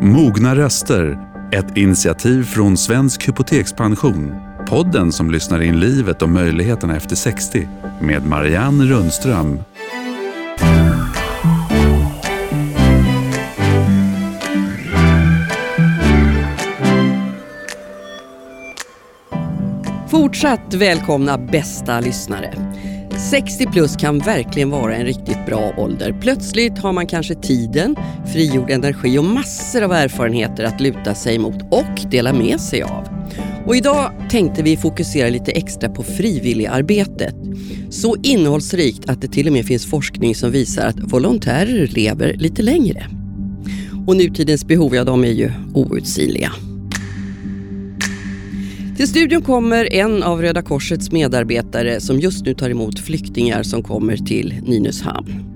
Mogna röster, ett initiativ från Svensk Hypotekspension. Podden som lyssnar in livet och möjligheterna efter 60 med Marianne Rundström. Fortsatt välkomna bästa lyssnare. 60 plus kan verkligen vara en riktigt bra ålder. Plötsligt har man kanske tiden, frigjord energi och massor av erfarenheter att luta sig mot och dela med sig av. Och idag tänkte vi fokusera lite extra på frivilligarbetet. Så innehållsrikt att det till och med finns forskning som visar att volontärer lever lite längre. Och nutidens behov, ja de är ju outsinliga. Till studion kommer en av Röda Korsets medarbetare som just nu tar emot flyktingar som kommer till Nynäshamn.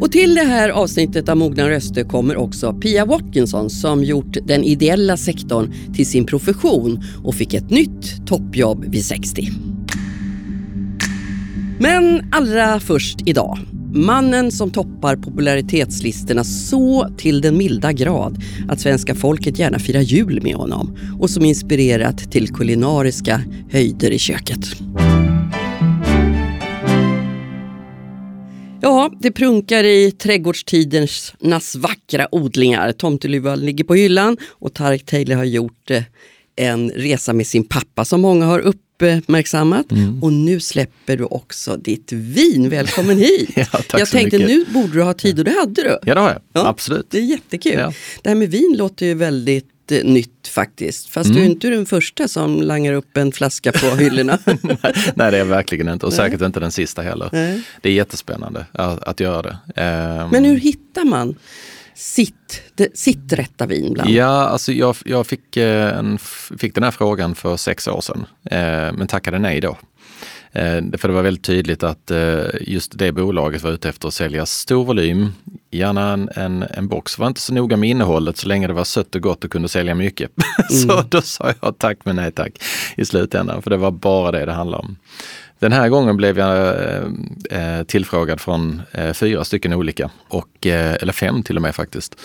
Och till det här avsnittet av Mogna röster kommer också Pia Watkinson som gjort den ideella sektorn till sin profession och fick ett nytt toppjobb vid 60. Men allra först idag. Mannen som toppar popularitetslistorna så till den milda grad att svenska folket gärna firar jul med honom och som inspirerat till kulinariska höjder i köket. Ja, det prunkar i trädgårdstidernas vackra odlingar. Tomteluvan ligger på hyllan och Tarek Taylor har gjort eh, en resa med sin pappa som många har uppmärksammat. Mm. Och nu släpper du också ditt vin. Välkommen hit! ja, jag tänkte mycket. nu borde du ha tid och det hade du. Ja det har jag, ja, absolut. Det är jättekul. Ja. Det här med vin låter ju väldigt eh, nytt faktiskt. Fast mm. du är inte den första som langar upp en flaska på hyllorna. Nej det är verkligen inte och Nej. säkert inte den sista heller. Nej. Det är jättespännande att, att göra det. Um... Men hur hittar man sitt, det, sitt rätta vin? Bland? Ja, alltså jag, jag fick, eh, en, fick den här frågan för sex år sedan, eh, men tackade nej då. Eh, för det var väldigt tydligt att eh, just det bolaget var ute efter att sälja stor volym, gärna en, en, en box. Var inte så noga med innehållet så länge det var sött och gott och kunde sälja mycket. Mm. så då sa jag tack men nej tack i slutändan, för det var bara det det handlade om. Den här gången blev jag eh, eh, tillfrågad från eh, fyra stycken olika, och, eh, eller fem till och med faktiskt.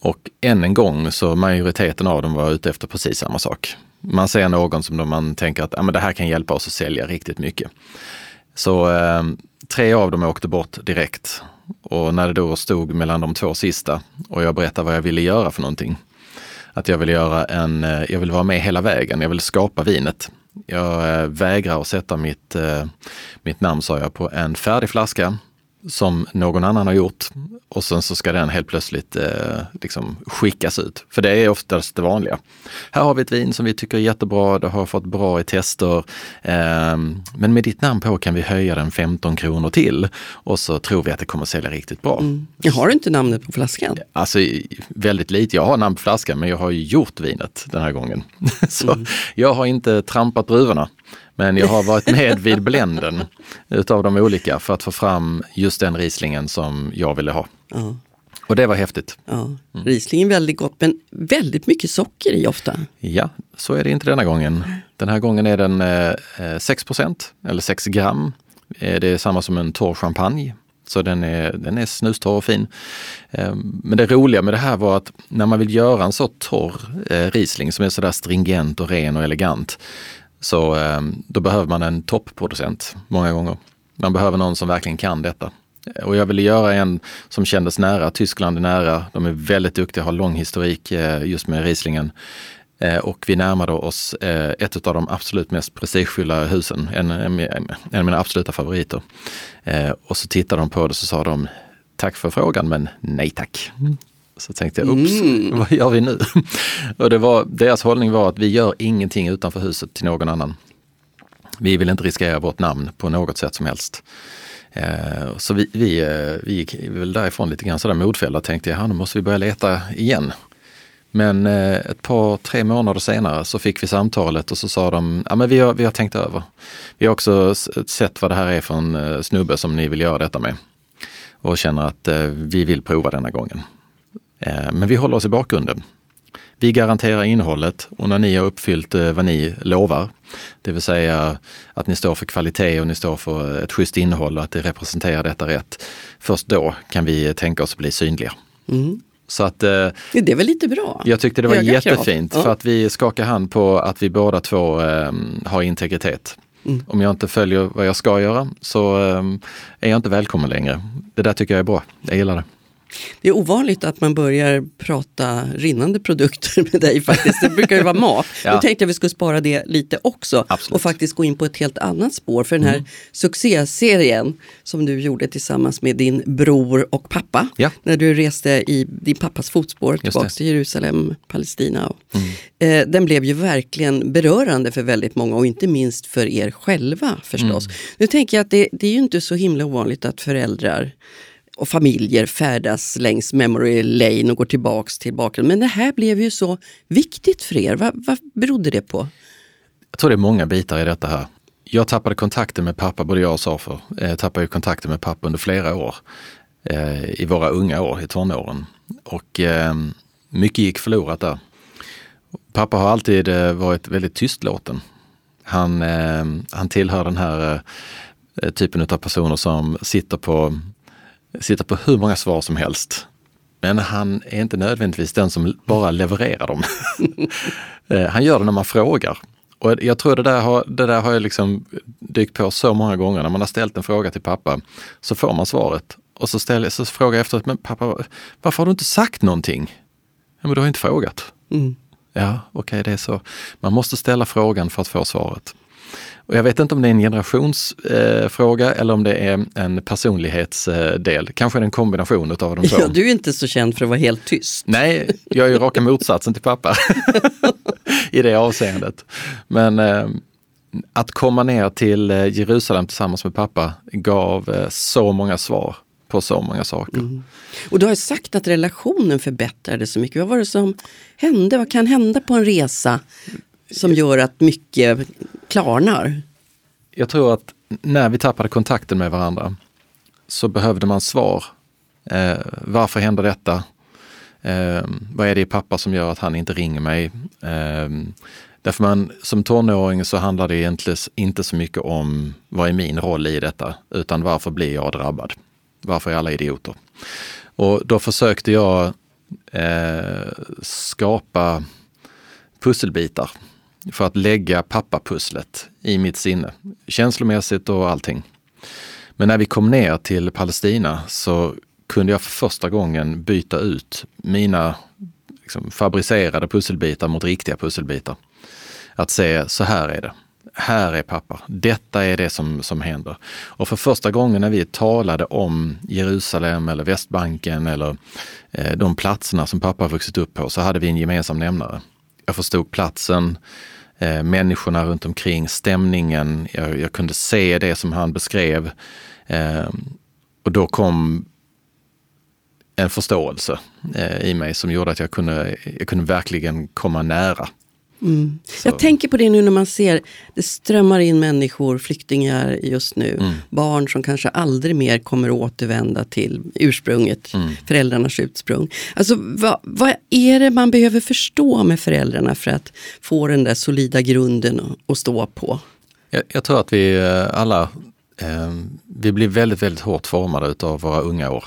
Och än en gång så majoriteten av dem var ute efter precis samma sak. Man ser någon som man tänker att ah, men det här kan hjälpa oss att sälja riktigt mycket. Så eh, tre av dem åkte bort direkt. Och när det då stod mellan de två sista och jag berättade vad jag ville göra för någonting. Att jag ville göra en, eh, jag vill vara med hela vägen, jag vill skapa vinet. Jag eh, vägrar att sätta mitt, eh, mitt namn, sa jag, på en färdig flaska som någon annan har gjort och sen så ska den helt plötsligt eh, liksom skickas ut. För det är oftast det vanliga. Här har vi ett vin som vi tycker är jättebra, det har fått bra i tester. Eh, men med ditt namn på kan vi höja den 15 kronor till och så tror vi att det kommer sälja riktigt bra. Mm. Jag har du inte namnet på flaskan? Alltså väldigt lite. Jag har namn på flaskan men jag har gjort vinet den här gången. så mm. jag har inte trampat druvorna. Men jag har varit med vid bländen utav de olika för att få fram just den rislingen som jag ville ha. Ja. Och det var häftigt. Ja. Mm. Riesling är väldigt gott men väldigt mycket socker i ofta. Ja, så är det inte denna gången. Den här gången är den eh, 6% eller 6 gram. Eh, det är samma som en torr champagne. Så den är, den är snustorr och fin. Eh, men det roliga med det här var att när man vill göra en så torr eh, Riesling som är sådär stringent och ren och elegant så ehm, då behöver man en toppproducent många gånger. Man behöver någon som verkligen kan detta. Och jag ville göra en som kändes nära. Tyskland är nära. De är väldigt duktiga, har lång historik eh, just med Rieslingen. Eh, och vi närmade oss eh, ett av de absolut mest prestigefyllda husen, en, en, en av mina absoluta favoriter. Eh, och så tittade de på det och så sa de Tack för frågan men nej tack. Så tänkte jag, ups, mm. vad gör vi nu? och det var, deras hållning var att vi gör ingenting utanför huset till någon annan. Vi vill inte riskera vårt namn på något sätt som helst. Eh, så vi, vi, eh, vi gick väl därifrån lite grann sådär modfälla och tänkte, ja nu måste vi börja leta igen. Men eh, ett par, tre månader senare så fick vi samtalet och så sa de, ja men vi har, vi har tänkt över. Vi har också sett vad det här är för en snubbe som ni vill göra detta med. Och känner att vi vill prova denna gången. Eh, men vi håller oss i bakgrunden. Vi garanterar innehållet och när ni har uppfyllt eh, vad ni lovar, det vill säga att ni står för kvalitet och ni står för ett schysst innehåll och att det representerar detta rätt. Först då kan vi tänka oss att bli synliga. Mm. Så att, eh, det är väl lite bra? Jag tyckte det var Höga jättefint krav. för Ja. att vi skakar hand på att vi båda två eh, har integritet. Mm. Om jag inte följer vad jag ska göra så eh, är jag inte välkommen längre. Det där tycker jag är bra. Jag gillar det. Det är ovanligt att man börjar prata rinnande produkter med dig faktiskt. Det brukar ju vara mat. Ja. Nu tänkte jag vi skulle spara det lite också Absolut. Mm. och faktiskt gå in på ett helt annat spår. För den här succéserien som du gjorde tillsammans med din bror och pappa. Ja. När du reste i din pappas fotspår tillbaka till Jerusalem, Palestina. Mm. eh, den blev ju verkligen berörande för väldigt många och inte minst för er själva förstås. Mm. Nu tänker jag att det, det är ju inte så himla ovanligt att föräldrar och familjer färdas längs memory lane och går tillbaks till bakgrunden. Men det här blev ju så viktigt för er. Vad, vad berodde det på? Jag tror det är många bitar i detta här. Jag tappade kontakten med pappa, både jag och Safer eh, tappade kontakten med pappa under flera år. Eh, I våra unga år, i tonåren. Och eh, mycket gick förlorat där. Pappa har alltid eh, varit väldigt tystlåten. Han, eh, han tillhör den här eh, typen av personer som sitter på, sitter på hur många svar som helst. Men han är inte nödvändigtvis den som bara levererar dem. Eh, han gör det när man frågar. Och jag tror det där har, det där har jag liksom dykt på så många gånger. När man har ställt en fråga till pappa så får man svaret. Och så, ställer, så frågar jag efteråt, men pappa, varför har du inte sagt någonting? Ja, men du har inte frågat. Mm. Ja, okej, det är så. Man måste ställa frågan för att få svaret. Och jag vet inte om det är en generationsfråga eh, eller om det är en personlighetsdel. Kanske är det en kombination utav de två. Ja, du är inte så känd för att vara helt tyst. Nej, jag är ju raka motsatsen till pappa i det avseendet. Men eh, att komma ner till eh, Jerusalem tillsammans med pappa gav eh, så många svar på så många saker. Och du har ju sagt att relationen förbättrades så mycket. Vad var det som hände? Vad kan hända på en resa som gör att mycket klarnar? Jag tror att när vi tappade kontakten med varandra så behövde man svar. Eh, varför händer detta? Eh, vad är det i pappa som gör att han inte ringer mig? Eh, därför man som tonåring så handlar det egentligen inte så mycket om vad är min roll i detta, utan varför blir jag drabbad? Varför är alla idioter? Och då försökte jag eh, skapa pusselbitar för att lägga pappapusslet i mitt sinne, känslomässigt och allting. Men när vi kom ner till Palestina så kunde jag för första gången byta ut mina liksom, fabricerade pusselbitar mot riktiga pusselbitar. Att se, så här är det. Här är pappa. Detta är det som, som händer. Och för första gången när vi talade om Jerusalem eller Västbanken eller eh, de platserna som pappa har vuxit upp på så hade vi en gemensam nämnare. Jag förstod platsen, eh, människorna runt omkring, stämningen. Jag, jag kunde se det som han beskrev. Eh, och då kom en förståelse eh, i mig som gjorde att jag kunde, jag kunde verkligen komma nära. Så- Jag tänker på det nu när man ser, det strömmar in människor, flyktingar just nu. Mm. Barn som kanske aldrig mer kommer återvända till ursprunget, Mm. föräldrarnas ursprung. Alltså vad, vad är det man behöver förstå med föräldrarna för att få den där solida grunden att- att stå på? Jag, jag tror att vi eh, alla eh, vi blir väldigt, väldigt hårt formade av våra unga år,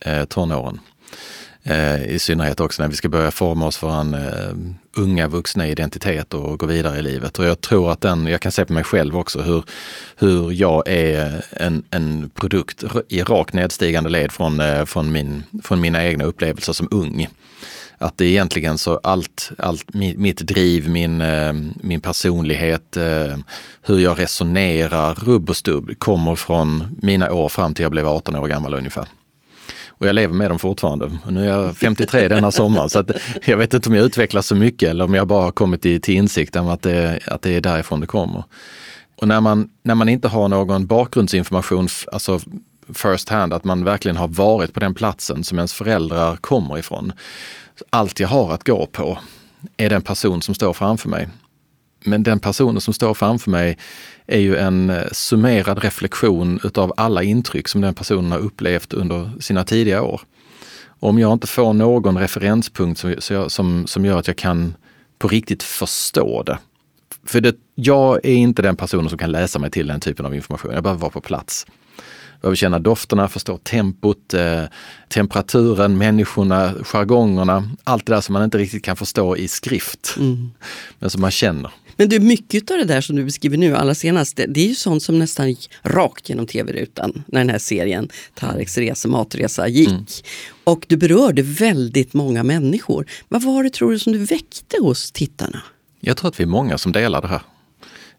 eh, tonåren. Eh, I synnerhet också när vi ska börja forma oss för en eh, unga vuxna identitet och gå vidare i livet. Och jag tror att den, jag kan se på mig själv också hur, hur jag är en, en produkt i rakt nedstigande led från, eh, från, min, från mina egna upplevelser som ung. Att det egentligen så allt, allt mitt driv, min, eh, min personlighet, eh, hur jag resonerar, rubb och stubb kommer från mina år fram till jag blev 18 år gammal ungefär. Och jag lever med dem fortfarande. Nu är jag 53 denna sommar så att jag vet inte om jag utvecklas så mycket eller om jag bara har kommit till, till insikt om att det, att det är därifrån det kommer. Och när man, när man inte har någon bakgrundsinformation, alltså first hand, att man verkligen har varit på den platsen som ens föräldrar kommer ifrån. Allt jag har att gå på är den person som står framför mig. Men den personen som står framför mig är ju en eh, summerad reflektion utav alla intryck som den personen har upplevt under sina tidiga år. Om jag inte får någon referenspunkt som, jag- som, som gör att jag kan på riktigt förstå det. För det, jag är inte den personen som kan läsa mig till den typen av information. Jag behöver vara på plats. behöver känna dofterna, förstå tempot, eh, temperaturen, människorna, jargongerna. Allt det där som man inte riktigt kan förstå i skrift, mm. men som man känner. Men du, mycket av det där som du beskriver nu allra senast, det, det är ju sånt som nästan gick rakt genom tv-rutan när den här serien Tareks resa, matresa gick. Mm. Och du berörde väldigt många människor. Vad var det tror du som du väckte hos tittarna? Jag tror att vi är många som delar det här.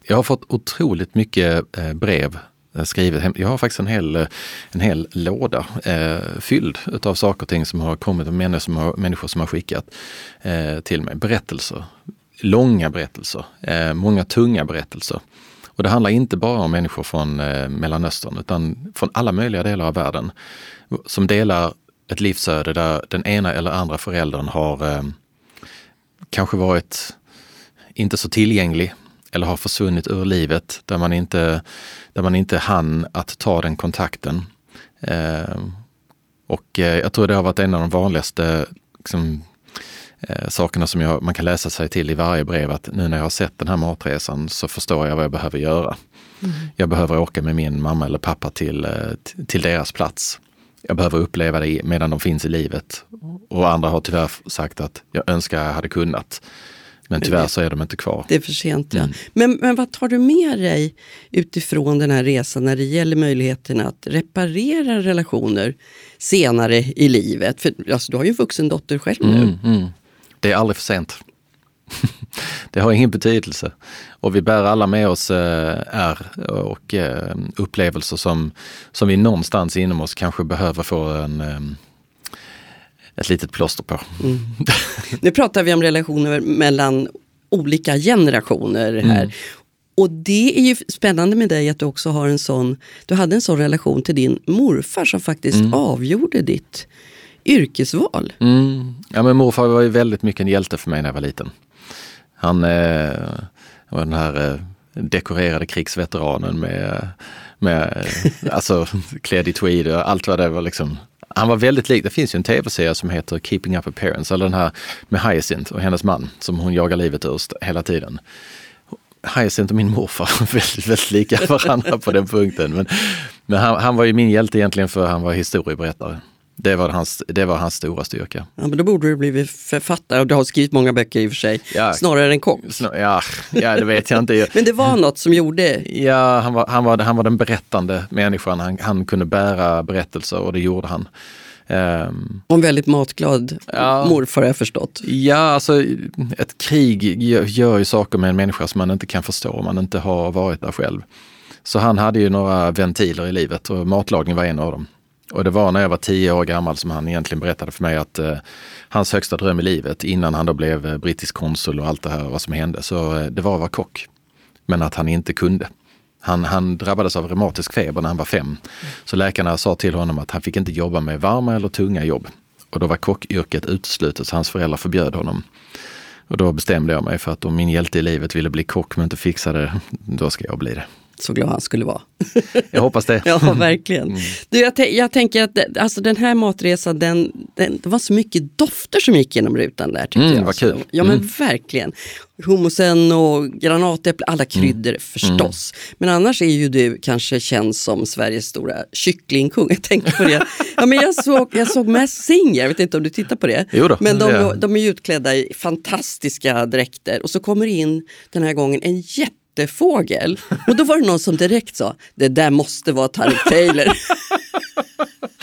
Jag har fått otroligt mycket eh, brev eh, skrivet. Jag har faktiskt en hel, eh, en hel låda eh, fylld av saker och ting som har kommit av människor som har, människor som har skickat eh, till mig. Berättelser, långa berättelser, eh, många tunga berättelser. Och det handlar inte bara om människor från eh, Mellanöstern utan från alla möjliga delar av världen som delar ett livsöde där den ena eller andra föräldern har eh, kanske varit inte så tillgänglig eller har försvunnit ur livet där man inte, där man inte hann att ta den kontakten. Eh, och jag tror det har varit en av de vanligaste liksom, eh, sakerna som jag, man kan läsa sig till i varje brev att nu när jag har sett den här matresan så förstår jag vad jag behöver göra. Mm. Jag behöver åka med min mamma eller pappa till, eh, till deras plats. Jag behöver uppleva det medan de finns i livet. Och andra har tyvärr sagt att jag önskar jag hade kunnat. Men tyvärr så är de inte kvar. Det är för sent ja. Mm. Men, men vad tar du med dig utifrån den här resan när det gäller möjligheten att reparera relationer senare i livet? För alltså, du har ju en vuxen dotter själv nu. Mm, mm. Det är aldrig för sent. det har ingen betydelse. Och vi bär alla med oss äh, ärr och äh, upplevelser som, som vi någonstans inom oss kanske behöver få en äh, ett litet plåster på. Mm. nu pratar vi om relationer mellan olika generationer här. Mm. Och det är ju spännande med dig att du också har en sån, du hade en sån relation till din morfar som faktiskt mm. avgjorde ditt yrkesval. Mm. Ja men morfar var ju väldigt mycket en hjälte för mig när jag var liten. Han eh, var den här eh, dekorerade krigsveteranen med, med alltså klädd i tweed och allt vad det var liksom han var väldigt lik, det finns ju en tv-serie som heter Keeping Up Appearance, eller den här med Hyacinth och hennes man som hon jagar livet ur hela tiden. Hyacinth och min morfar var väldigt, väldigt lika varandra på den punkten. Men, men han, han, var ju min hjälte egentligen för han var historieberättare. Det var, hans, det var hans stora styrka. Ja, men då borde du blivit författare och du har skrivit många böcker i och för sig. Ja, snarare än kock. Ja, ja, det vet jag inte. men det var något som gjorde? Ja, han var, han var, han var den berättande människan. Han, han kunde bära berättelser och det gjorde han. Um, och en väldigt matglad ja, morfar har jag förstått. Ja, alltså ett krig gör, gör ju saker med en människa som man inte kan förstå om man inte har varit där själv. Så han hade ju några ventiler i livet och matlagning var en av dem. Och det var när jag var tio år gammal som han egentligen berättade för mig att eh, hans högsta dröm i livet innan han då blev eh, brittisk konsul och allt det här vad som hände, så eh, det var att vara kock. Men att han inte kunde. Han, han drabbades av reumatisk feber när han var fem. Så läkarna sa till honom att han fick inte jobba med varma eller tunga jobb. Och då var kockyrket uteslutet så hans föräldrar förbjöd honom. Och då bestämde jag mig för att om min hjälte i livet ville bli kock men inte fixade det, då ska jag bli det så glad han skulle vara. Jag hoppas det. ja, verkligen. Mm. Du, jag, jag, tänker att alltså den här matresan, den, den, det var så mycket dofter som gick genom rutan där. Tyckte mm, jag. Vad kul. Ja, men mm. verkligen. Hummusen och granatäpple, alla kryddor mm. förstås. Mm. Men annars är ju du kanske känd som Sveriges stora kycklingkung. Jag tänkte på det. ja, men jag såg, jag såg Mass Singer, jag vet inte om du tittar på det. Jo då, men de, de, de är utklädda i fantastiska dräkter och så kommer in den här gången en jätte jättefågel. Och då var det någon som direkt sa, det där måste vara Tareq Taylor.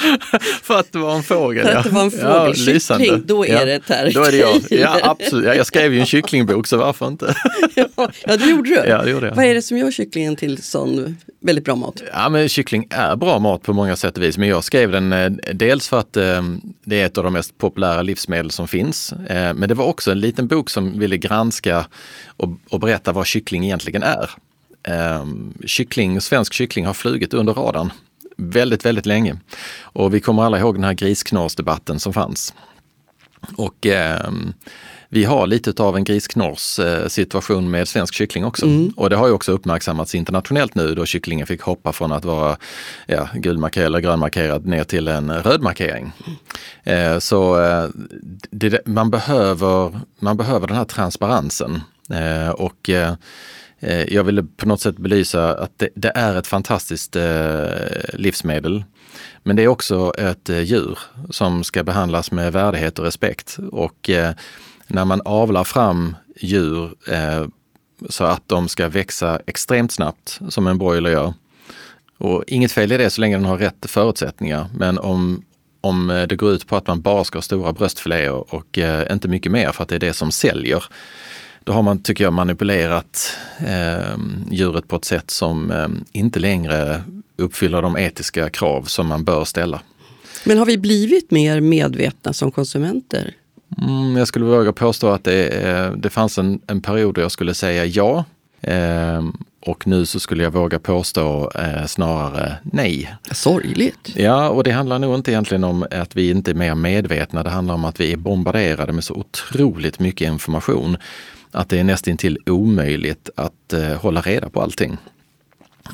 För att det var en fågel? För att det var en fågel. Ja, då är ja, det Tareq Då är det jag. Ja, absolut. Ja, jag skrev ju en kycklingbok så varför inte? ja, det gjorde du. Ja, det gjorde jag. Vad är det som gör kycklingen till sån väldigt bra mat? Ja, men kyckling är bra mat på många sätt och vis. Men jag skrev den eh, dels för att eh, det är ett av de mest populära livsmedel som finns. Eh, men det var också en liten bok som ville granska och, och berätta vad kyckling egentligen är. Eh, kyckling, svensk kyckling har flugit under radarn väldigt, väldigt länge. Och vi kommer alla ihåg den här grisknorsdebatten som fanns. Och eh, vi har lite av en grisknors eh, situation med svensk kyckling också. Mm. Och det har ju också uppmärksammats internationellt nu då kycklingen fick hoppa från att vara ja, gulmarkerad eller grönmarkerad ner till en röd markering. Eh, så eh, det, man, behöver, man behöver den här transparensen. Eh, och Eh, jag ville på något sätt belysa att det, det är ett fantastiskt eh, livsmedel. Men det är också ett eh, djur som ska behandlas med värdighet och respekt. Och eh, när man avlar fram djur eh, så att de ska växa extremt snabbt, som en broiler gör. Och inget fel i det så länge den har rätt förutsättningar. Men om, om eh, det går ut på att man bara ska ha stora bröstfiléer och eh, inte mycket mer för att det är det som säljer, då har man, tycker jag, manipulerat eh, djuret på ett sätt som eh, inte längre uppfyller de etiska krav som man bör ställa. Men har vi blivit mer medvetna som konsumenter? Mm, jag skulle våga påstå att det, eh, det fanns en, en period då jag skulle säga ja. Eh, och nu så skulle jag våga påstå eh, snarare nej. Sorgligt. Ja, och det handlar nog inte egentligen om att vi inte är mer medvetna. Det handlar om att vi är bombarderade med så otroligt mycket information att det är nästintill omöjligt att eh, hålla reda på allting.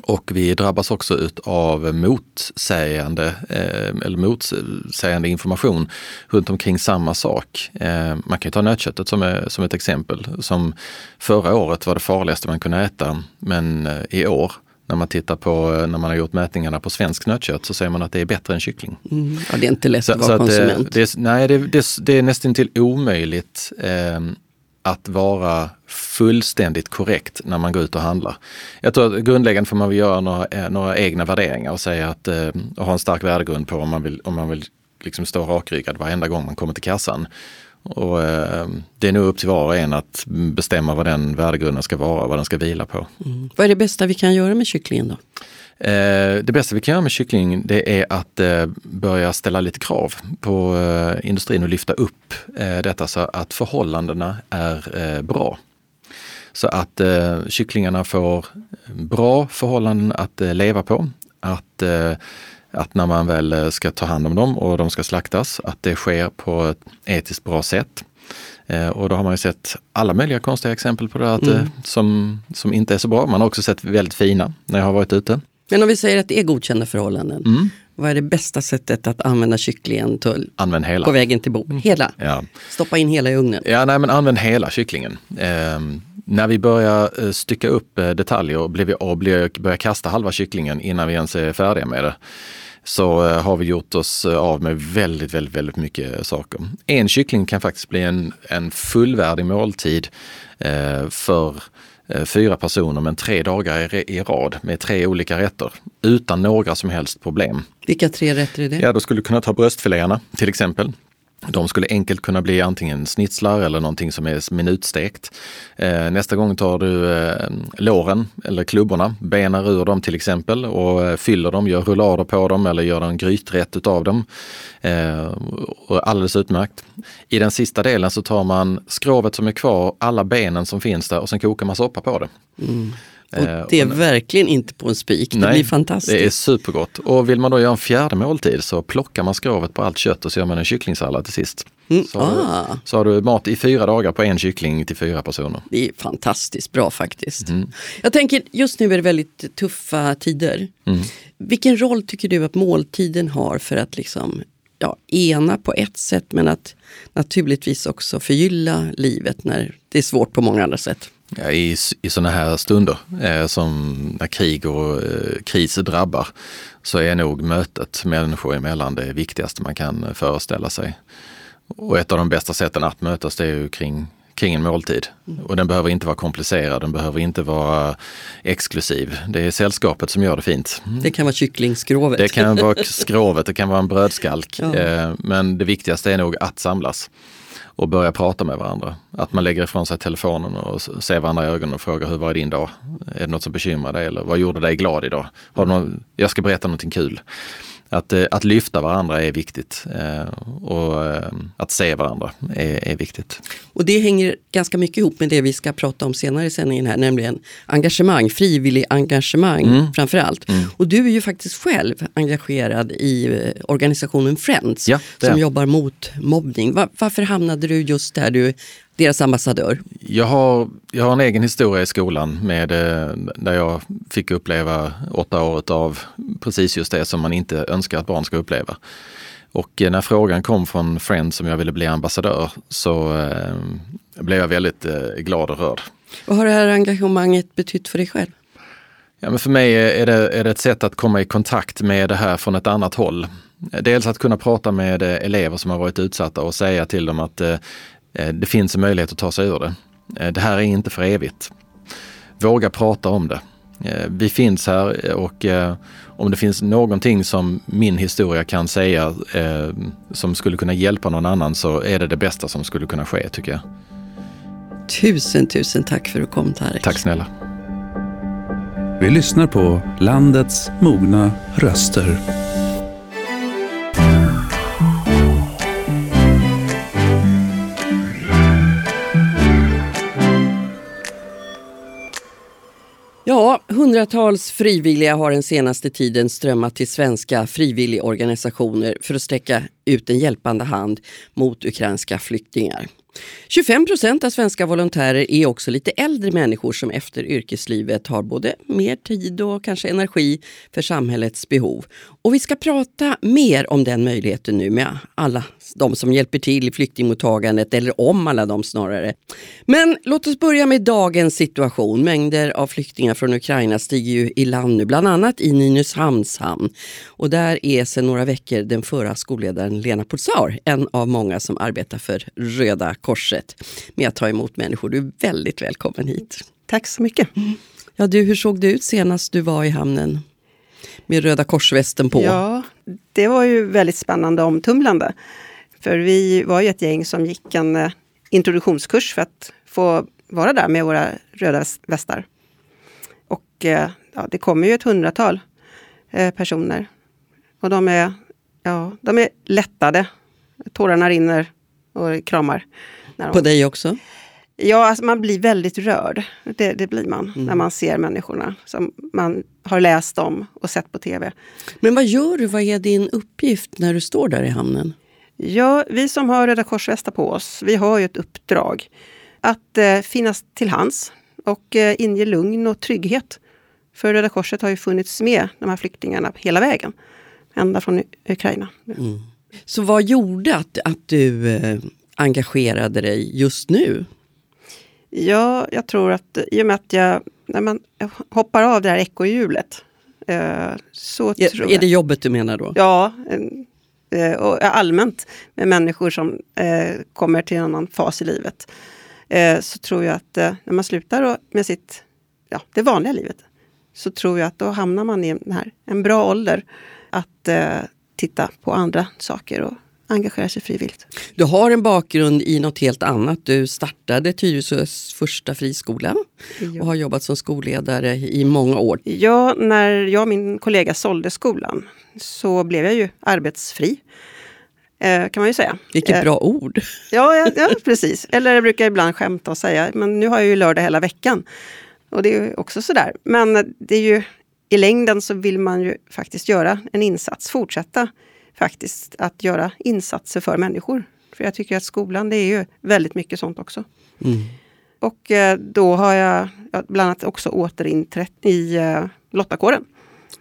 Och vi drabbas också av motsägande, eh, eller motsägande information runt omkring samma sak. Eh, man kan ta nötköttet som, är, som ett exempel. Som förra året var det farligaste man kunde äta, men i år när man tittar på, när man har gjort mätningarna på svensk nötkött så säger man att det är bättre än kyckling. Mm. Ja, det är inte lätt så, att vara konsument. Det, det, nej, det, det, det är nästan till omöjligt eh, att vara fullständigt korrekt när man går ut och handlar. Jag tror att grundläggande får man väl göra några, eh, några egna värderingar och säga att eh, och ha en stark värdegrund på om man vill, om man vill liksom stå rakryggad varenda gång man kommer till kassan. Och, eh, det är nog upp till var och en att bestämma vad den värdegrunden ska vara, vad den ska vila på. Mm. Vad är det bästa vi kan göra med kycklingen då? Eh, det bästa vi kan göra med kyckling det är att eh, börja ställa lite krav på eh, industrin och lyfta upp detta så att förhållandena är bra. Så att kycklingarna får bra förhållanden att leva på. Att, att när man väl ska ta hand om dem och de ska slaktas, att det sker på ett etiskt bra sätt. Och då har man ju sett alla möjliga konstiga exempel på det att, mm. som, som inte är så bra. Man har också sett väldigt fina när jag har varit ute. Men om vi säger att det är godkända förhållanden. Mm. Vad är det bästa sättet att använda kycklingen till, använd hela. på vägen till bord? Hela? Ja. Stoppa in hela i ugnen? Ja, nej men använd hela kycklingen. Eh, när vi börjar eh, stycka upp eh, detaljer och börjar, kasta halva kycklingen innan vi ens är färdiga med det så eh, har vi gjort oss av med väldigt, väldigt, väldigt mycket saker. En kyckling kan faktiskt bli en, en fullvärdig måltid eh, för fyra personer men tre dagar i, rad med tre olika rätter utan några som helst problem. Vilka tre rätter är det? Ja, då skulle du kunna ta bröstfiléerna till exempel. De skulle enkelt kunna bli antingen snitslar eller någonting som är minutstekt. Eh, nästa gång tar du eh, låren eller klubborna, benar ur dem till exempel och eh, fyller dem, gör rullader på dem eller gör en gryträtt utav dem. Alldeles utmärkt. I den sista delen så tar man skrovet som är kvar, alla benen som finns där och sen kokar man soppa på det. Mm. Och eh, det är och, verkligen inte på en spik, det nej, blir fantastiskt. Det är supergott. Och vill man då göra en fjärde måltid så plockar man skrovet på allt kött och så gör man en kycklingsallad till sist. Mm, så, ah. så har du mat i fyra dagar på en kyckling till fyra personer. Det är fantastiskt bra faktiskt. Mm. Jag tänker, just nu är det väldigt tuffa tider. Mm. Vilken roll tycker du att måltiden har för att liksom ja, ena på ett sätt men att naturligtvis också förgylla livet när det är svårt på många andra sätt? Ja, I i sådana här stunder eh, som när krig och eh, kris drabbar så är nog mötet människor emellan det viktigaste man kan föreställa sig. Och ett av de bästa sätten att mötas det är ju kring, kring en måltid. Och den behöver inte vara komplicerad, den behöver inte vara exklusiv. Det är sällskapet som gör det fint. Det kan vara kycklingskrovet. Det kan vara skrovet, det kan vara en brödskalk. Ja. Eh, men det viktigaste är nog att samlas och börja prata med varandra. Att man lägger ifrån sig telefonen och ser varandra i ögonen och frågar hur var din dag? Är det något som bekymrar dig eller vad gjorde dig glad idag? Har någon, jag ska berätta någonting kul. Att, eh, att lyfta varandra är viktigt eh, och eh, att se varandra är, är, viktigt. Och det hänger ganska mycket ihop med det vi ska prata om senare i sändningen här, nämligen engagemang, frivillig engagemang mm. framför allt. Mm. Och du är ju faktiskt själv engagerad i organisationen Friends ja, som jobbar mot mobbning. Var, varför hamnade du just där du deras ambassadör? Jag har, jag har en egen historia i skolan med, eh, där jag fick uppleva åtta år av precis just det som man inte önskar att barn ska uppleva. Och eh, när frågan kom från Friends om jag ville bli ambassadör så eh, blev jag väldigt eh, glad och rörd. Vad har det här engagemanget betytt för dig själv? Ja, men för mig är det, är det ett sätt att komma i kontakt med det här från ett annat håll. Dels att kunna prata med elever som har varit utsatta och säga till dem att eh, det finns en möjlighet att ta sig ur det. Eh, det här är inte för evigt. Våga prata om det. Eh, vi finns här och eh, om det finns någonting som min historia kan säga eh, som skulle kunna hjälpa någon annan så är det det bästa som skulle kunna ske tycker jag. Tusen, tusen tack för att du kom Tarek. Tack snälla. Vi lyssnar på landets mogna röster. Ja, hundratals frivilliga har den senaste tiden strömmat till svenska frivilligorganisationer för att sträcka ut en hjälpande hand mot ukrainska flyktingar. 25 procent av svenska volontärer är också lite äldre människor som efter yrkeslivet har både mer tid och kanske energi för samhällets behov. Och vi ska prata mer om den möjligheten nu med alla de som hjälper till i flyktingmottagandet, eller om alla de snarare. Men låt oss börja med dagens situation. Mängder av flyktingar från Ukraina stiger ju i land nu, bland annat i Nynäshamns hamn. Och där är sedan några veckor den förra skolledaren Lena Pulsar en av många som arbetar för Röda Korset med att ta emot människor. Du är väldigt välkommen hit. Tack så mycket. Ja, du, hur såg det ut senast du var i hamnen? Med Röda korsvästen på. Ja, det var ju väldigt spännande och omtumlande. För vi var ju ett gäng som gick en eh, introduktionskurs för att få vara där med våra röda västar. Och eh, ja, det kommer ju ett hundratal eh, personer. Och de är, ja, de är lättade. Tårarna rinner och kramar. De... På dig också? Ja, alltså man blir väldigt rörd. Det, det blir man mm. när man ser människorna som man har läst om och sett på tv. Men vad gör du? Vad är din uppgift när du står där i hamnen? Ja, vi som har Röda korsvästar på oss, vi har ju ett uppdrag att eh, finnas till hands och eh, inge lugn och trygghet. För Röda Korset har ju funnits med de här flyktingarna hela vägen, ända från Ukraina. Mm. Så vad gjorde att, att du eh, engagerade dig just nu? Ja, jag tror att i och med att jag, när man hoppar av det här ekorrhjulet. Eh, så är, tror jag, är det jobbet du menar då? Ja, eh, och allmänt med människor som eh, kommer till en annan fas i livet. Eh, så tror jag att eh, när man slutar med sitt, ja, det vanliga livet, så tror jag att då hamnar man i en, här, en bra ålder att eh, titta på andra saker och engagera sig frivilligt. Du har en bakgrund i något helt annat. Du startade Tyresös första friskola och har jobbat som skolledare i många år. Ja, när jag och min kollega sålde skolan så blev jag ju arbetsfri. Eh, kan man ju säga. Vilket eh, bra ord! Ja, ja, ja, precis. Eller jag brukar ibland skämta och säga, men nu har jag ju lördag hela veckan. Och det är också sådär. Men det är ju, i längden så vill man ju faktiskt göra en insats, fortsätta faktiskt att göra insatser för människor. För jag tycker att skolan det är ju väldigt mycket sånt också. Mm. Och eh, då har jag bland annat också återinträtt i eh, lottakåren.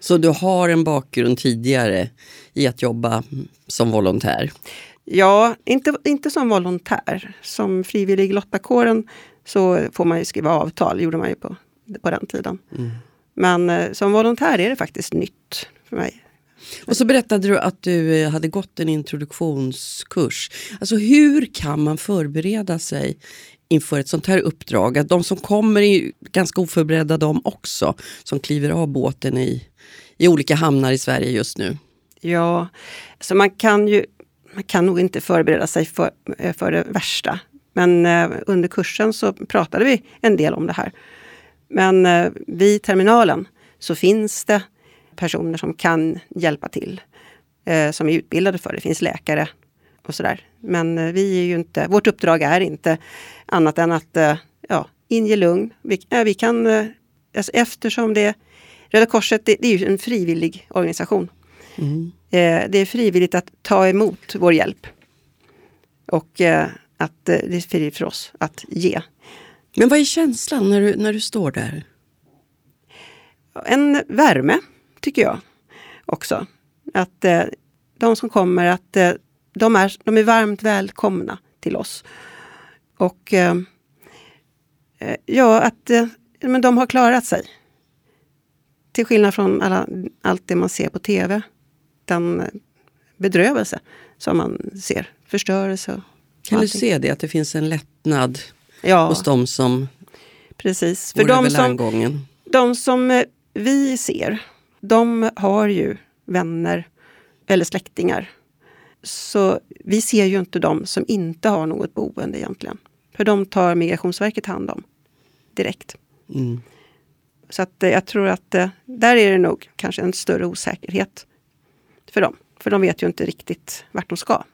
Så du har en bakgrund tidigare i att jobba som volontär? Ja, inte, inte som volontär. Som frivillig i lottakåren så får man ju skriva avtal, gjorde man ju på, på den tiden. Mm. Men eh, som volontär är det faktiskt nytt för mig. Och så berättade du att du eh, hade gått en introduktionskurs. Alltså hur kan man förbereda sig inför ett sånt här uppdrag? Att de som kommer är ganska oförberedda de också, som kliver av båten i, i olika hamnar i Sverige just nu. Ja, så man kan ju man kan nog inte förbereda sig för, eh, för det värsta. Men under kursen så pratade vi en del om det här. Men eh, vid terminalen så finns det personer som kan hjälpa till. Eh, som är utbildade för det. Det finns läkare och sådär. Men eh, vi är ju inte, vårt uppdrag är inte annat än att eh, ja, inge lugn. Vi, vi kan, alltså eftersom det Röda Korset det, det är ju en frivillig organisation. Mm. Det är frivilligt att ta emot vår hjälp. Och att det är frivilligt för oss att ge. Men vad är känslan när du, när du står där? En värme tycker jag också. Att eh, de som kommer, att eh, de, är, de är varmt välkomna till oss. Och eh, Eh, ja, att eh, men de har klarat sig. Till skillnad från alla, allt det man ser på tv. Den bedrövelse som man ser. Förstörelse. Kan du allting. se det, att det finns en lättnad Ja, hos de som precis. För de som, de som eh, vi ser, de har ju vänner eller släktingar. Så vi ser ju inte de som inte har något boende egentligen. För de tar Migrationsverket hand om direkt. Mm. Så att, eh, jag tror att eh, där är det nog kanske en större osäkerhet för dem. För de vet ju inte riktigt vart de ska.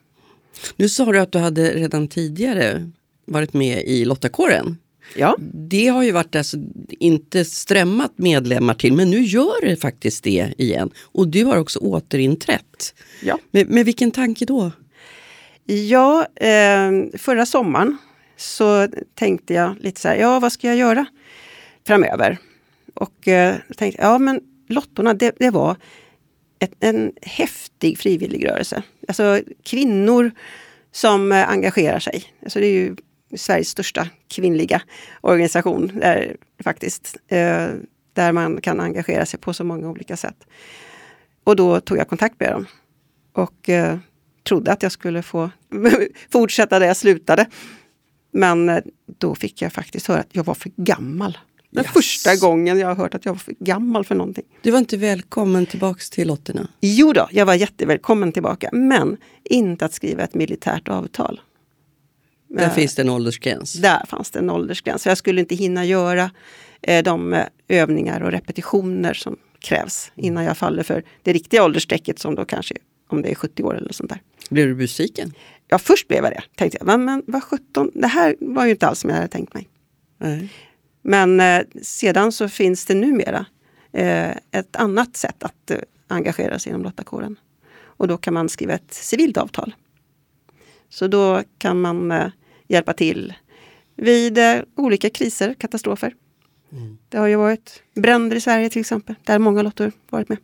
Nu sa du att du hade redan tidigare varit med i Lottakåren. Ja, Det har ju varit alltså inte strömmat medlemmar till, men nu gör det faktiskt det igen. Och du har också återinträtt. ja. Med, med vilken tanke då? Ja, eh, förra sommaren så tänkte jag lite så här, ja vad ska jag göra framöver? Och eh, tänkte, ja men Lottorna, det, det var ett, en häftig frivilligrörelse. Alltså kvinnor som eh, engagerar sig. Alltså det är ju Sveriges största kvinnliga organisation där, faktiskt. Eh, där man kan engagera sig på så många olika sätt. Och då tog jag kontakt med dem. Och eh, trodde att jag skulle få fortsätta där jag slutade. Men eh, då fick jag faktiskt höra att jag var för gammal. Den Yes. första gången jag har hört att jag var för gammal för någonting. Du var inte välkommen tillbaks till Lotterna. Jo då, jag var jättevälkommen tillbaka. Men inte att skriva ett militärt avtal. Där Eh, finns det en åldersgräns. Där fanns det en åldersgräns. Jag skulle inte hinna göra eh, de eh, övningar och repetitioner som krävs innan jag faller för det riktiga åldersstrecket som då kanske, om det är 70 år eller sånt där. Blev du besviken? Ja, först blev jag det. Tänkte jag, men, men vad 17, det här var ju inte alls som jag hade tänkt mig. Nej. Men eh, sedan så finns det numera eh, ett annat sätt att eh, engagera sig inom lottakåren. Och då kan man skriva ett civilt avtal. Så då kan man hjälpa till vid eh, olika kriser, katastrofer. Det har ju varit bränder i Sverige till exempel, där många lottor varit med.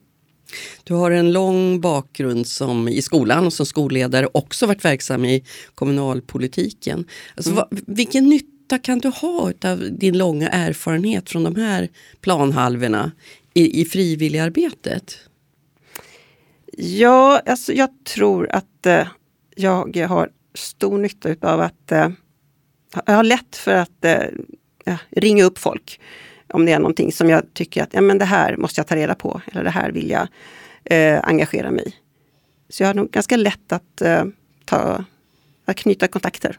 Du har en lång bakgrund som, i skolan och som skolledare också varit verksam i kommunalpolitiken. Alltså, vad, vilken nytta kan du ha av din långa erfarenhet från de här planhalvorna i, i frivilligarbetet? Ja, alltså jag tror att eh, jag har stor nytta av att eh, jag har lätt för att eh, ringa upp folk. Om det är någonting som jag tycker att ja, men det här måste jag ta reda på. Eller det här vill jag eh, engagera mig i. Så jag har nog ganska lätt att, eh, ta, att knyta kontakter.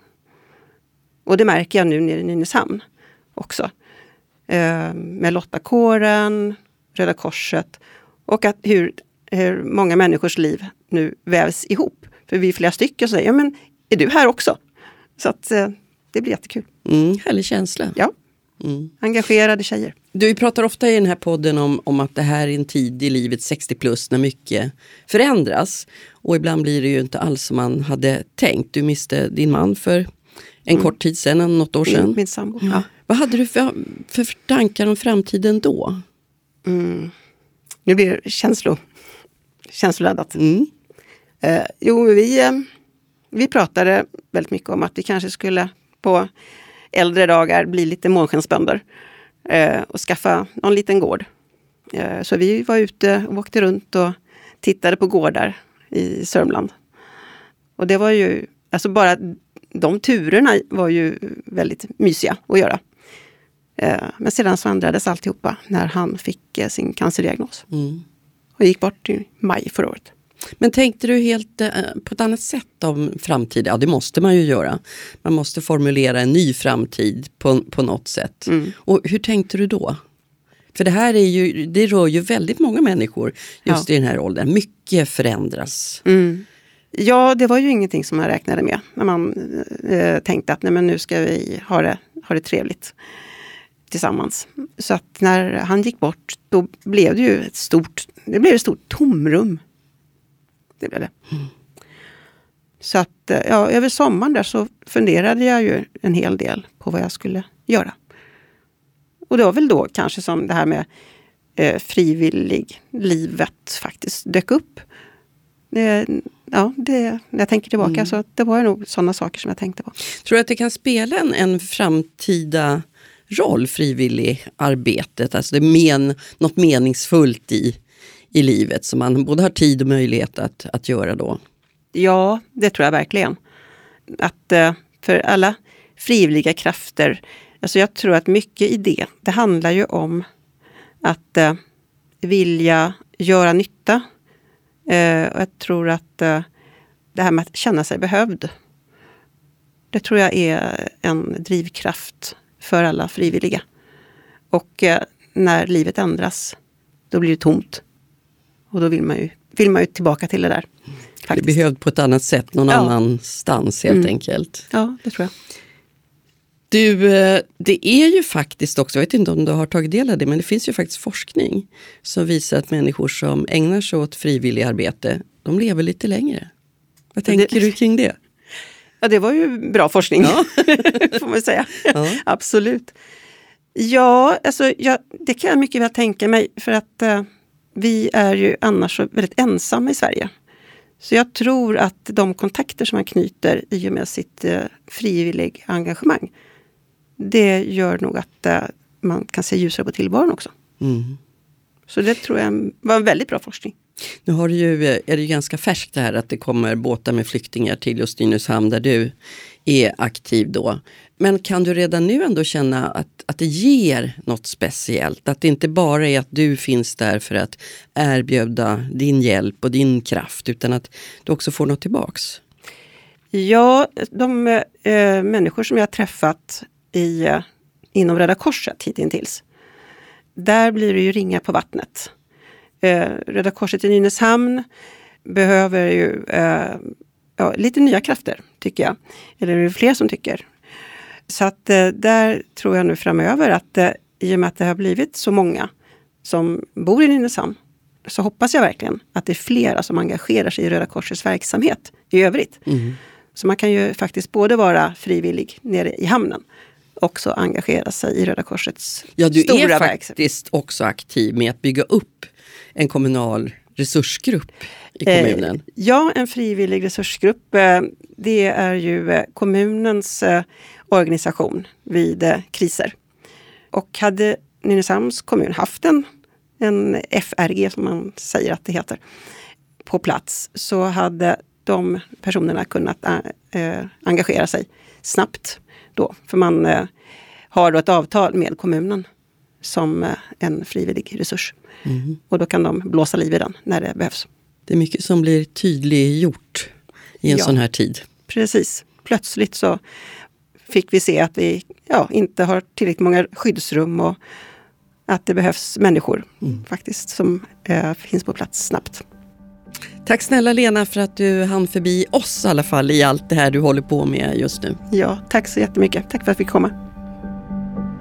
Och det märker jag nu nere i Nynäshamn också. Eh, med Lottakåren, Röda Korset och att hur, hur många människors liv nu vävs ihop. För vi är flera stycken som säger, ja men är du här också? Så att eh, det blir jättekul. Mm, härlig känsla. Ja, Mm. engagerade tjejer. Du pratar ofta i den här podden om, om att det här är en tid i livet 60 plus när mycket förändras. Och ibland blir det ju inte alls som man hade tänkt. Du miste din man för en kort tid sedan, något år sedan. Min, min sambo. Ja. Vad hade du för, för tankar om framtiden då? Mm. Nu blir det känslo, känsloladdat. Mm. Eh, jo, vi, eh, vi pratade väldigt mycket om att vi kanske skulle på äldre dagar bli lite månskensbönder eh, och skaffa någon liten gård. Eh, så vi var ute och åkte runt och tittade på gårdar i Sörmland. Och det var ju, alltså bara de turerna var ju väldigt mysiga att göra. Eh, men sedan så ändrades alltihopa när han fick eh, sin cancerdiagnos Mm. och gick bort i maj förra året. Men tänkte du helt eh, på ett annat sätt om framtiden? Ja, det måste man ju göra. Man måste formulera en ny framtid på, på något sätt. Mm. Och hur tänkte du då? För det här är ju, det rör ju väldigt många människor just Ja. i den här åldern. Mycket förändras. Mm. Ja, det var ju ingenting som man räknade med när man eh, tänkte att nej, men nu ska vi ha det, ha det trevligt tillsammans. Så att när han gick bort, då blev det ju ett stort, det blev ett stort tomrum. Det blev det. Så att eh, ja, över sommaren där så funderade jag ju en hel del på vad jag skulle göra. Och det var väl då kanske som det här med eh, frivillig livet faktiskt dök upp. Det, ja, det, när jag tänker tillbaka så det var nog sådana saker som jag tänkte på. Tror du att det kan spela en, en framtida roll, frivilligarbetet? Alltså det är men, något meningsfullt i, i livet som man både har tid och möjlighet att, att göra då? Ja, det tror jag verkligen. Att eh, för alla frivilliga krafter, alltså jag tror att mycket i det, det handlar ju om att eh, vilja göra nytta. Eh, och jag tror att eh, det här med att känna sig behövd, det tror jag är en drivkraft för alla frivilliga. Och eh, när livet ändras, då blir det tomt. Och då vill man ju, vill man ju tillbaka till det där. Faktiskt. Det behövs på ett annat sätt någon ja. annanstans helt mm. enkelt. Ja, det tror jag. Du, eh, det är ju faktiskt också, jag vet inte om du har tagit del av det, men det finns ju faktiskt forskning som visar att människor som ägnar sig åt frivilligarbete, de lever lite längre. Vad tänker det, du kring det? Ja, det var ju bra forskning, ja. får man säga. Ja. Absolut. Ja, alltså, ja, det kan jag mycket väl tänka mig, för att uh, vi är ju annars väldigt ensamma i Sverige. Så jag tror att de kontakter som man knyter i och med sitt uh, frivillig engagemang, det gör nog att uh, man kan se ljusare på tillvaron också. Mm. Så det tror jag var en väldigt bra forskning. Nu har det ju, är det ju ganska färskt det här att det kommer båtar med flyktingar till just Nynäshamn där du är aktiv då. Men kan du redan nu ändå känna att, att det ger något speciellt? Att det inte bara är att du finns där för att erbjuda din hjälp och din kraft utan att du också får något tillbaks? Ja, de äh, människor som jag har träffat i, eh, inom Röda Korset hittills. Där blir det ju ringa på vattnet. Äh, Röda Korset i Nynäshamn behöver ju ja, lite nya krafter, tycker jag. Eller det är fler som tycker. Så att eh, där tror jag nu framöver att eh, i och med att det har blivit så många som bor i Nynäshamn, så hoppas jag verkligen att det är flera som engagerar sig i Röda Korsets verksamhet i övrigt. Mm. Så man kan ju faktiskt både vara frivillig nere i hamnen också engagera sig i Röda Korsets ja, stora verksamhet. Ja, du är faktiskt också aktiv med att bygga upp en kommunal resursgrupp i kommunen? Eh, ja, en frivillig resursgrupp. Eh, det är ju eh, kommunens eh, organisation vid eh, kriser. Och hade Nynäshamns kommun haft en, en FRG, som man säger att det heter, på plats så hade de personerna kunnat engagera sig snabbt då. För man har då ett avtal med kommunen som äh, en frivillig resurs. Mm. Och då kan de blåsa liv i den när det behövs. Det är mycket som blir tydliggjort i en ja, sån här tid. Precis. Plötsligt så fick vi se att vi ja, inte har tillräckligt många skyddsrum och att det behövs människor mm. faktiskt som eh, finns på plats snabbt. Tack snälla Lena för att du hann förbi oss i alla fall i allt det här du håller på med just nu. Ja, tack så jättemycket. Tack för att vi fick komma.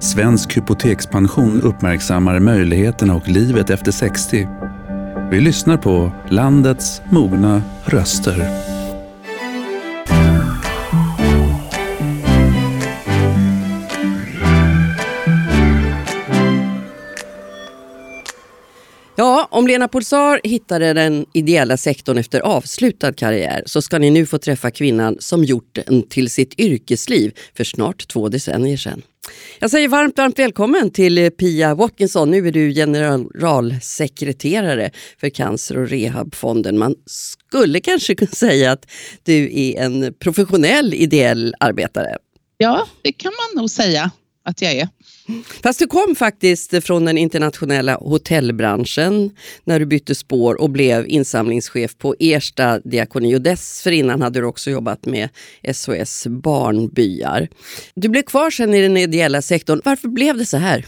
Svensk hypotekspension uppmärksammar möjligheterna och livet efter 60. Vi lyssnar på landets mogna röster. Ja, om Lena Pulsar hittade den ideella sektorn efter avslutad karriär så ska ni nu få träffa kvinnan som gjort den till sitt yrkesliv för snart två decennier sedan. Jag säger varmt, varmt välkommen till eh, Pia Watkinson. Nu är du generalsekreterare för Cancer och rehabfonden. Man skulle kanske kunna säga att du är en professionell ideell arbetare. Ja, det kan man nog säga att jag är. Fast du kom faktiskt från den internationella hotellbranschen när du bytte spår och blev insamlingschef på Ersta diakoni. Och dessförinnan hade du också jobbat med SOS Barnbyar. Du blev kvar sen i den ideella sektorn. Varför blev det så här?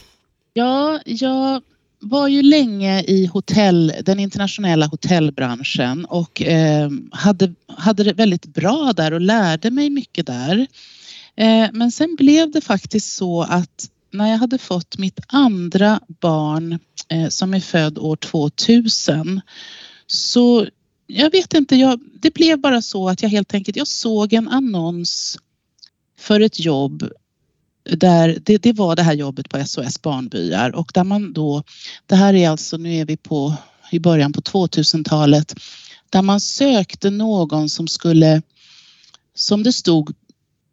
Ja, jag var ju länge i hotell, den internationella hotellbranschen och eh, hade, hade det väldigt bra där och lärde mig mycket där. Eh, men sen blev det faktiskt så att när jag hade fått mitt andra barn eh, som är född år 2000 så jag vet inte, jag, det blev bara så att jag helt enkelt, jag såg en annons för ett jobb där det, det, var det här jobbet på SOS Barnbyar och där man då, det här är alltså, nu är vi på i början på 2000-talet, där man sökte någon som skulle, som det stod,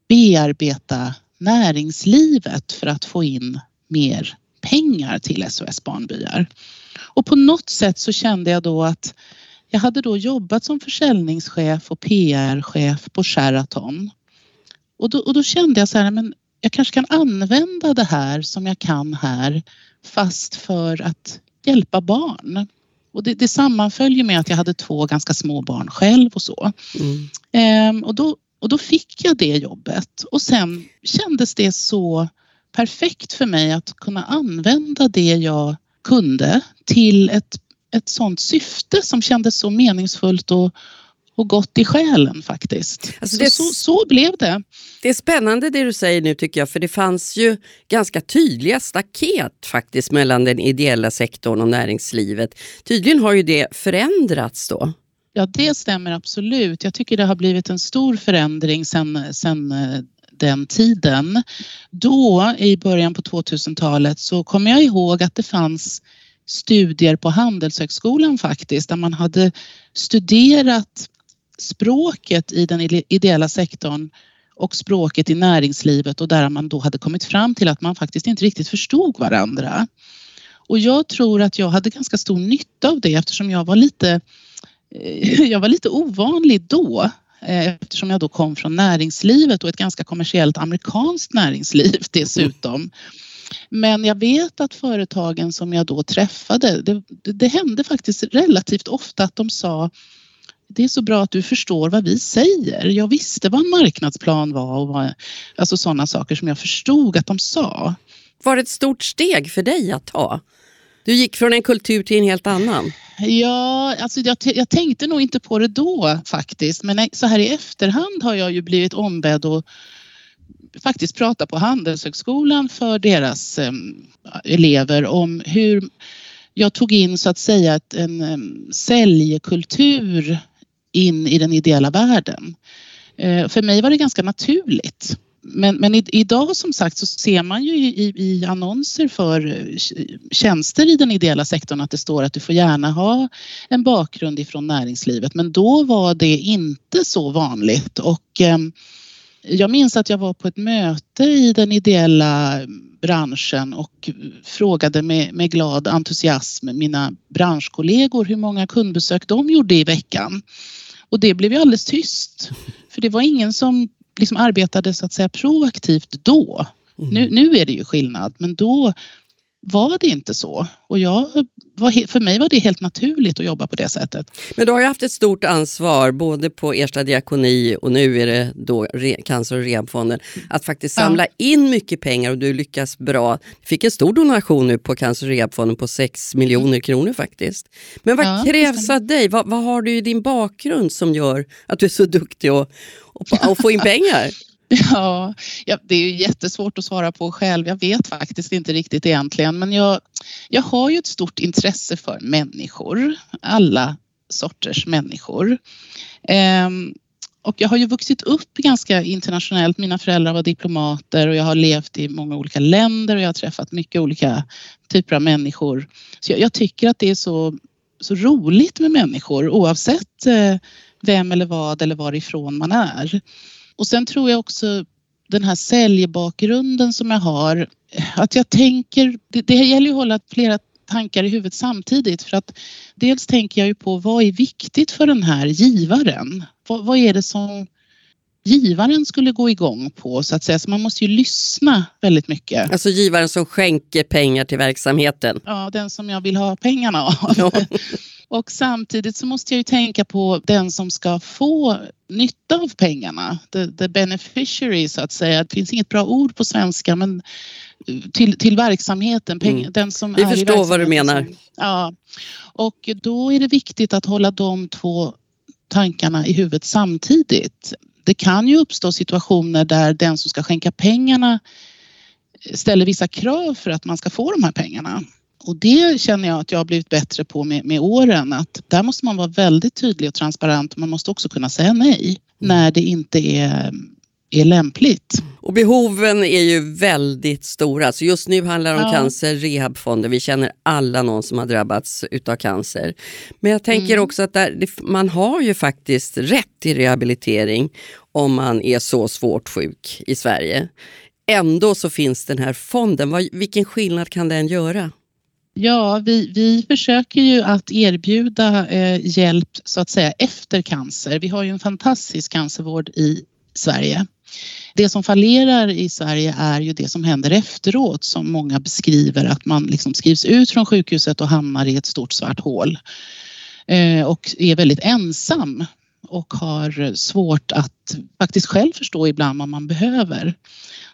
bearbeta näringslivet för att få in mer pengar till SOS Barnbyar. Och på något sätt så kände jag då att jag hade då jobbat som försäljningschef och PR-chef på Sheraton. Och då, och då kände jag så här, men jag kanske kan använda det här som jag kan här fast för att hjälpa barn. Och det, det sammanföljer med att jag hade två ganska små barn själv och så. Mm. Ehm, och, då, och då fick jag det jobbet och sen kändes det så perfekt för mig att kunna använda det jag kunde till ett, ett sånt syfte som kändes så meningsfullt och, och gott i själen faktiskt. Alltså det, så, så, så, blev det. Det är spännande det du säger nu tycker jag, för det fanns ju ganska tydliga staket faktiskt mellan den ideella sektorn och näringslivet. Tydligen har ju det förändrats då. Ja, det stämmer absolut. Jag tycker det har blivit en stor förändring sen, sen eh, den tiden. Då i början på 2000-talet så kommer jag ihåg att det fanns studier på Handelshögskolan faktiskt där man hade studerat språket i den ideella sektorn och språket i näringslivet och där man då hade kommit fram till att man faktiskt inte riktigt förstod varandra. Och jag tror att jag hade ganska stor nytta av det eftersom jag var lite, Eh, jag var lite ovanlig då eh, eftersom jag då kom från näringslivet och ett ganska kommersiellt amerikanskt näringsliv dessutom. Men jag vet att företagen som jag då träffade, det, det hände faktiskt relativt ofta att de sa det är så bra att du förstår vad vi säger. Jag visste vad en marknadsplan var och vad, alltså sådana saker som jag förstod att de sa. Var det ett stort steg för dig att ta? Du gick från en kultur till en helt annan. Ja, alltså jag, jag tänkte nog inte på det då faktiskt. Men så här i efterhand har jag ju blivit ombedd att faktiskt prata på Handelshögskolan för deras um, elever om hur jag tog in så att säga en um, säljkultur in i den ideella världen. Uh, för mig var det ganska naturligt. Men, men i, idag som sagt så ser man ju i, i, annonser för eh, tjänster i den ideella sektorn att det står att du får gärna ha en bakgrund ifrån näringslivet. Men då var det inte så vanligt och eh, jag minns att jag var på ett möte i den ideella branschen och frågade med, med glad entusiasm mina branschkollegor hur många kundbesök de gjorde i veckan. Och det blev ju alldeles tyst. För det var ingen som liksom arbetade så att säga proaktivt då. Mm. Nu, nu är det ju skillnad men då var det inte så. Och jag för mig var det helt naturligt att jobba på det sättet. Men du har ju haft ett stort ansvar både på Ersta diakoni och nu är det då Cancer och rehabfonden att faktiskt samla ja. in mycket pengar och du lyckas bra. Du fick en stor donation nu på Cancer och rehabfonden på 6 miljoner kronor faktiskt. Men vad ja, krävs av dig? Vad, vad, har du i din bakgrund som gör att du är så duktig att få in pengar? Ja, ja, det är ju jättesvårt att svara på själv. Jag vet faktiskt inte riktigt egentligen, men jag, jag har ju ett stort intresse för människor, alla sorters människor. Ehm, och jag har ju vuxit upp ganska internationellt. Mina föräldrar var diplomater och jag har levt i många olika länder och jag har träffat mycket olika typer av människor. Så jag, jag tycker att det är så, så roligt med människor oavsett eh, vem eller vad eller varifrån man är. Och sen tror jag också den här säljbakgrunden som jag har, att jag tänker, det, det gäller ju att hålla flera tankar i huvudet samtidigt för att dels tänker jag ju på vad är viktigt för den här givaren? Vad, vad är det som givaren skulle gå igång på så att säga. Så man måste ju lyssna väldigt mycket. Alltså givaren som skänker pengar till verksamheten? Ja, den som jag vill ha pengarna av. Ja. Och samtidigt så måste jag ju tänka på den som ska få nytta av pengarna. The, the beneficiary så att säga. Det finns inget bra ord på svenska men till, till verksamheten. Peng, mm. den som Vi är förstår vad du menar. Som, ja. Och då är det viktigt att hålla de två tankarna i huvudet samtidigt. Det kan ju uppstå situationer där den som ska skänka pengarna ställer vissa krav för att man ska få de här pengarna. Och det känner jag att jag har blivit bättre på med, med åren att där måste man vara väldigt tydlig och transparent. Man måste också kunna säga nej när det inte är, är lämpligt. Och behoven är ju väldigt stora. Så just nu handlar det om ja. cancer, rehabfonden. Vi känner alla någon som har drabbats utav cancer. Men jag tänker mm. också att där, man har ju faktiskt rätt till rehabilitering om man är så svårt sjuk i Sverige. ändå så finns den här fonden. Vad, vilken skillnad kan den göra? Ja, vi, vi försöker ju att erbjuda eh, hjälp så att säga efter cancer. Vi har ju en fantastisk cancervård i Sverige. Det som fallerar i Sverige är ju det som händer efteråt som många beskriver att man liksom skrivs ut från sjukhuset och hamnar i ett stort svart hål eh, och är väldigt ensam och har svårt att faktiskt själv förstå ibland vad man behöver.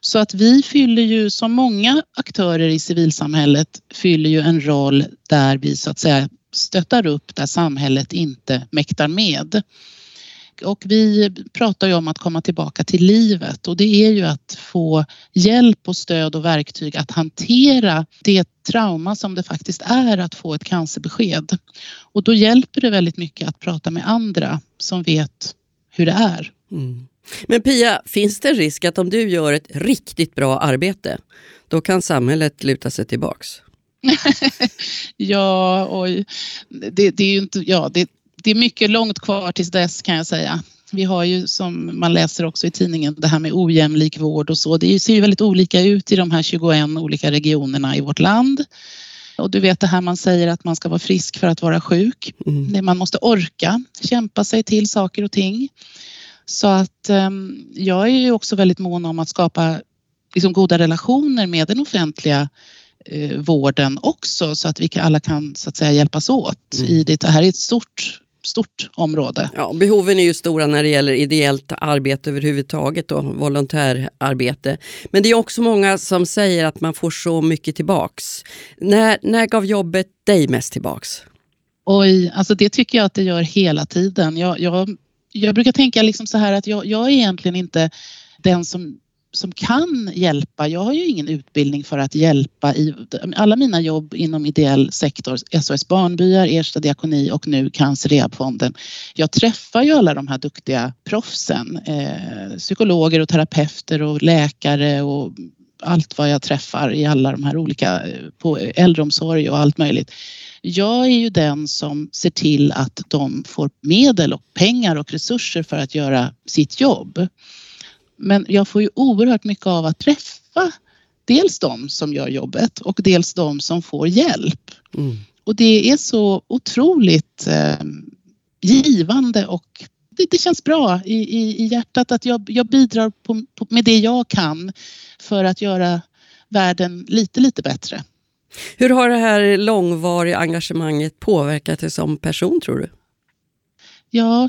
Så att vi fyller ju, som många aktörer i civilsamhället, fyller ju en roll där vi så att säga stöttar upp där samhället inte mäktar med. Och vi pratar ju om att komma tillbaka till livet och det är ju att få hjälp och stöd och verktyg att hantera det trauma som det faktiskt är att få ett cancerbesked. Och då hjälper det väldigt mycket att prata med andra som vet hur det är. Mm. Men Pia, finns det en risk att om du gör ett riktigt bra arbete, då kan samhället luta sig tillbaks? ja, oj. Det, det, är ju inte, ja, det, det är mycket långt kvar tills dess kan jag säga. Vi har ju som man läser också i tidningen det här med ojämlik vård och så. Det ser ju väldigt olika ut i de här 21 olika regionerna i vårt land. Och du vet det här man säger att man ska vara frisk för att vara sjuk. Mm. Man måste orka kämpa sig till saker och ting. Så att um, jag är ju också väldigt mån om att skapa liksom, goda relationer med den offentliga eh, vården också så att vi alla kan så att säga hjälpas åt mm. i det. Det här är ett stort stort område. Ja, behoven är ju stora när det gäller ideellt arbete överhuvudtaget och volontärarbete. Men det är också många som säger att man får så mycket tillbaks. När, när gav jobbet dig mest tillbaks? Oj, alltså det tycker jag att det gör hela tiden. Jag, jag, jag brukar tänka liksom så här att jag, jag är egentligen inte den som som kan hjälpa. Jag har ju ingen utbildning för att hjälpa i alla mina jobb inom ideell sektor, SOS Barnbyar, Ersta diakoni och nu Cancer Rehabfonden. Jag träffar ju alla de här duktiga proffsen, eh, psykologer och terapeuter och läkare och allt vad jag träffar i alla de här olika, eh, på äldreomsorg och allt möjligt. Jag är ju den som ser till att de får medel och pengar och resurser för att göra sitt jobb. Men jag får ju oerhört mycket av att träffa dels de som gör jobbet och dels de som får hjälp. Mm. Och det är så otroligt eh, givande och det, det känns bra i, i, i, hjärtat att jag, jag bidrar på, på, med det jag kan för att göra världen lite, lite bättre. Hur har det här långvariga engagemanget påverkat dig som person tror du? Ja,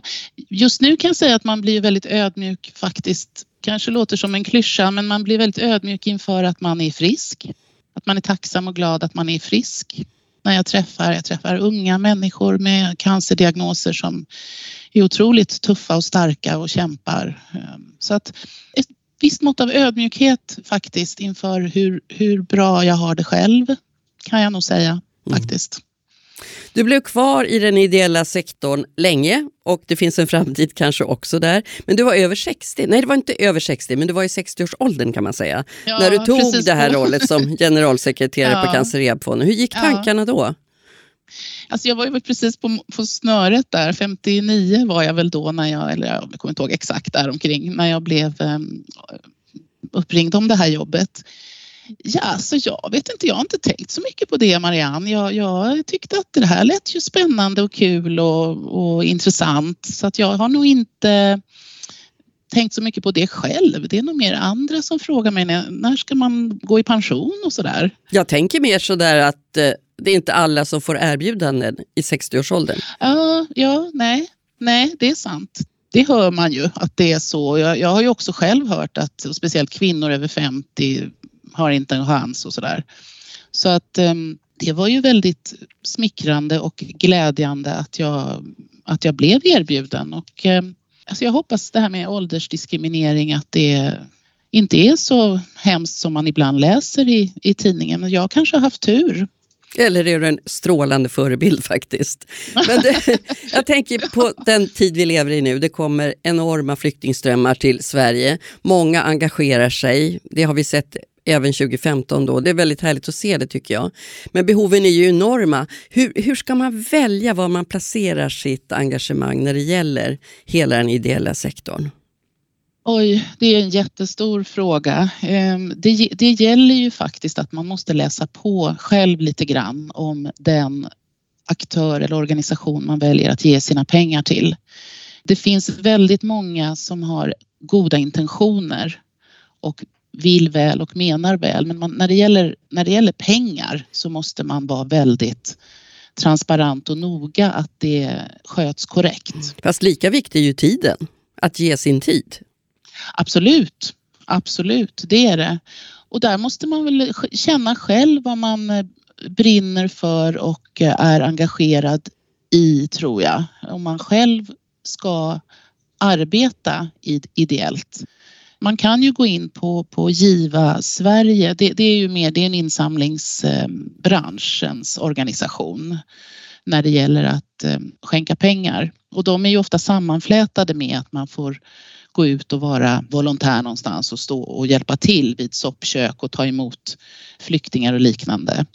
just nu kan jag säga att man blir väldigt ödmjuk faktiskt kanske låter som en klyscha men man blir väldigt ödmjuk inför att man är frisk. Att man är tacksam och glad att man är frisk. När jag träffar, jag träffar unga människor med cancerdiagnoser som är otroligt tuffa och starka och kämpar. Så att ett visst mått av ödmjukhet faktiskt inför hur, hur bra jag har det själv kan jag nog säga mm. Du blev kvar i den ideella sektorn länge och det finns en framtid kanske också där. Men du var över 60, nej det var inte över 60 men du var i 60-årsåldern kan man säga. Ja, när du tog det här rollet som generalsekreterare ja. på Cancer Rehab-fonden. Hur gick tankarna ja. då? Alltså jag var ju precis på, på snöret där, 59 var jag väl då när jag, eller jag kommer inte ihåg exakt där omkring, när jag blev um, uppringd om det här jobbet. Ja, så alltså jag vet inte, jag har inte tänkt så mycket på det Marianne. Jag, jag tyckte att det här lät ju spännande och kul och, och intressant så att jag har nog inte tänkt så mycket på det själv. Det är nog mer andra som frågar mig när, när ska man gå i pension och sådär. Jag tänker mer sådär att eh, det är inte alla som får erbjudanden i 60-årsåldern. Ja, ja, nej, nej, det är sant. Det hör man ju att det är så. Jag, jag har ju också själv hört att speciellt kvinnor över 50 har inte en chans och sådär. Så att um, det var ju väldigt smickrande och glädjande att jag, att jag blev erbjuden och um, alltså jag hoppas det här med åldersdiskriminering att det inte är så hemskt som man ibland läser i, i tidningen. Jag kanske har haft tur eller är du en strålande förebild faktiskt? Men det, jag tänker på den tid vi lever i nu. Det kommer enorma flyktingströmmar till Sverige. Många engagerar sig. Det har vi sett även 2015 då. Det är väldigt härligt att se det tycker jag. Men behoven är ju enorma. Hur, hur ska man välja var man placerar sitt engagemang när det gäller hela den ideella sektorn? Oj, det är en jättestor fråga. Ehm, det, det gäller ju faktiskt att man måste läsa på själv lite grann om den aktör eller organisation man väljer att ge sina pengar till. Det finns väldigt många som har goda intentioner och vill väl och menar väl. Men man, när, det gäller, när det gäller pengar så måste man vara väldigt transparent och noga att det sköts korrekt. Fast lika viktig är ju tiden, att ge sin tid. Absolut, absolut, det är det. Och där måste man väl känna själv vad man eh, brinner för och eh, är engagerad i tror jag. Om man själv ska arbeta ideellt. Man kan ju gå in på, på Giva Sverige. Det, det är ju mer det är en insamlingsbranschens eh, organisation när det gäller att eh, skänka pengar. Och de är ju ofta sammanflätade med att man får gå ut och vara volontär någonstans och stå och hjälpa till vid soppkök och ta emot flyktingar och liknande.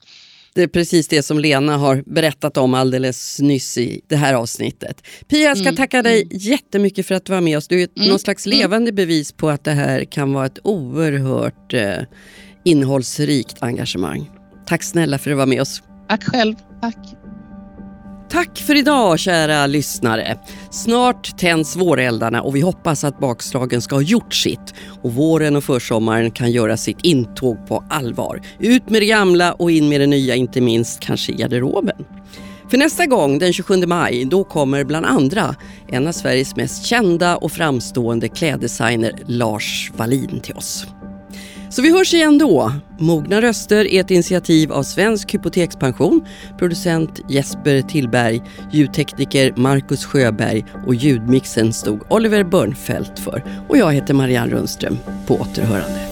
Det är precis det som Lena har berättat om alldeles nyss i det här avsnittet. Pia, jag ska mm. tacka dig mm. jättemycket för att du var med oss. Du är mm. någon slags mm. levande bevis på att det här kan vara ett oerhört eh, innehållsrikt engagemang. Tack snälla för att du var med oss. Tack själv. Tack. Tack för idag kära lyssnare. Snart tänds våreldarna och vi hoppas att bakslagen ska ha gjort sitt och våren och försommaren kan göra sitt intåg på allvar. Ut med det gamla och in med det nya, inte minst kanske i garderoben. För nästa gång, den 27 maj, då kommer bland andra en av Sveriges mest kända och framstående kläddesigner, Lars Wallin, till oss. Så vi hörs igen då. Mogna röster är ett initiativ av Svensk Hypotekspension, producent Jesper Tillberg, ljudtekniker Marcus Sjöberg och ljudmixen stod Oliver Börnfeldt för. Och jag heter Marianne Rundström. På återhörande.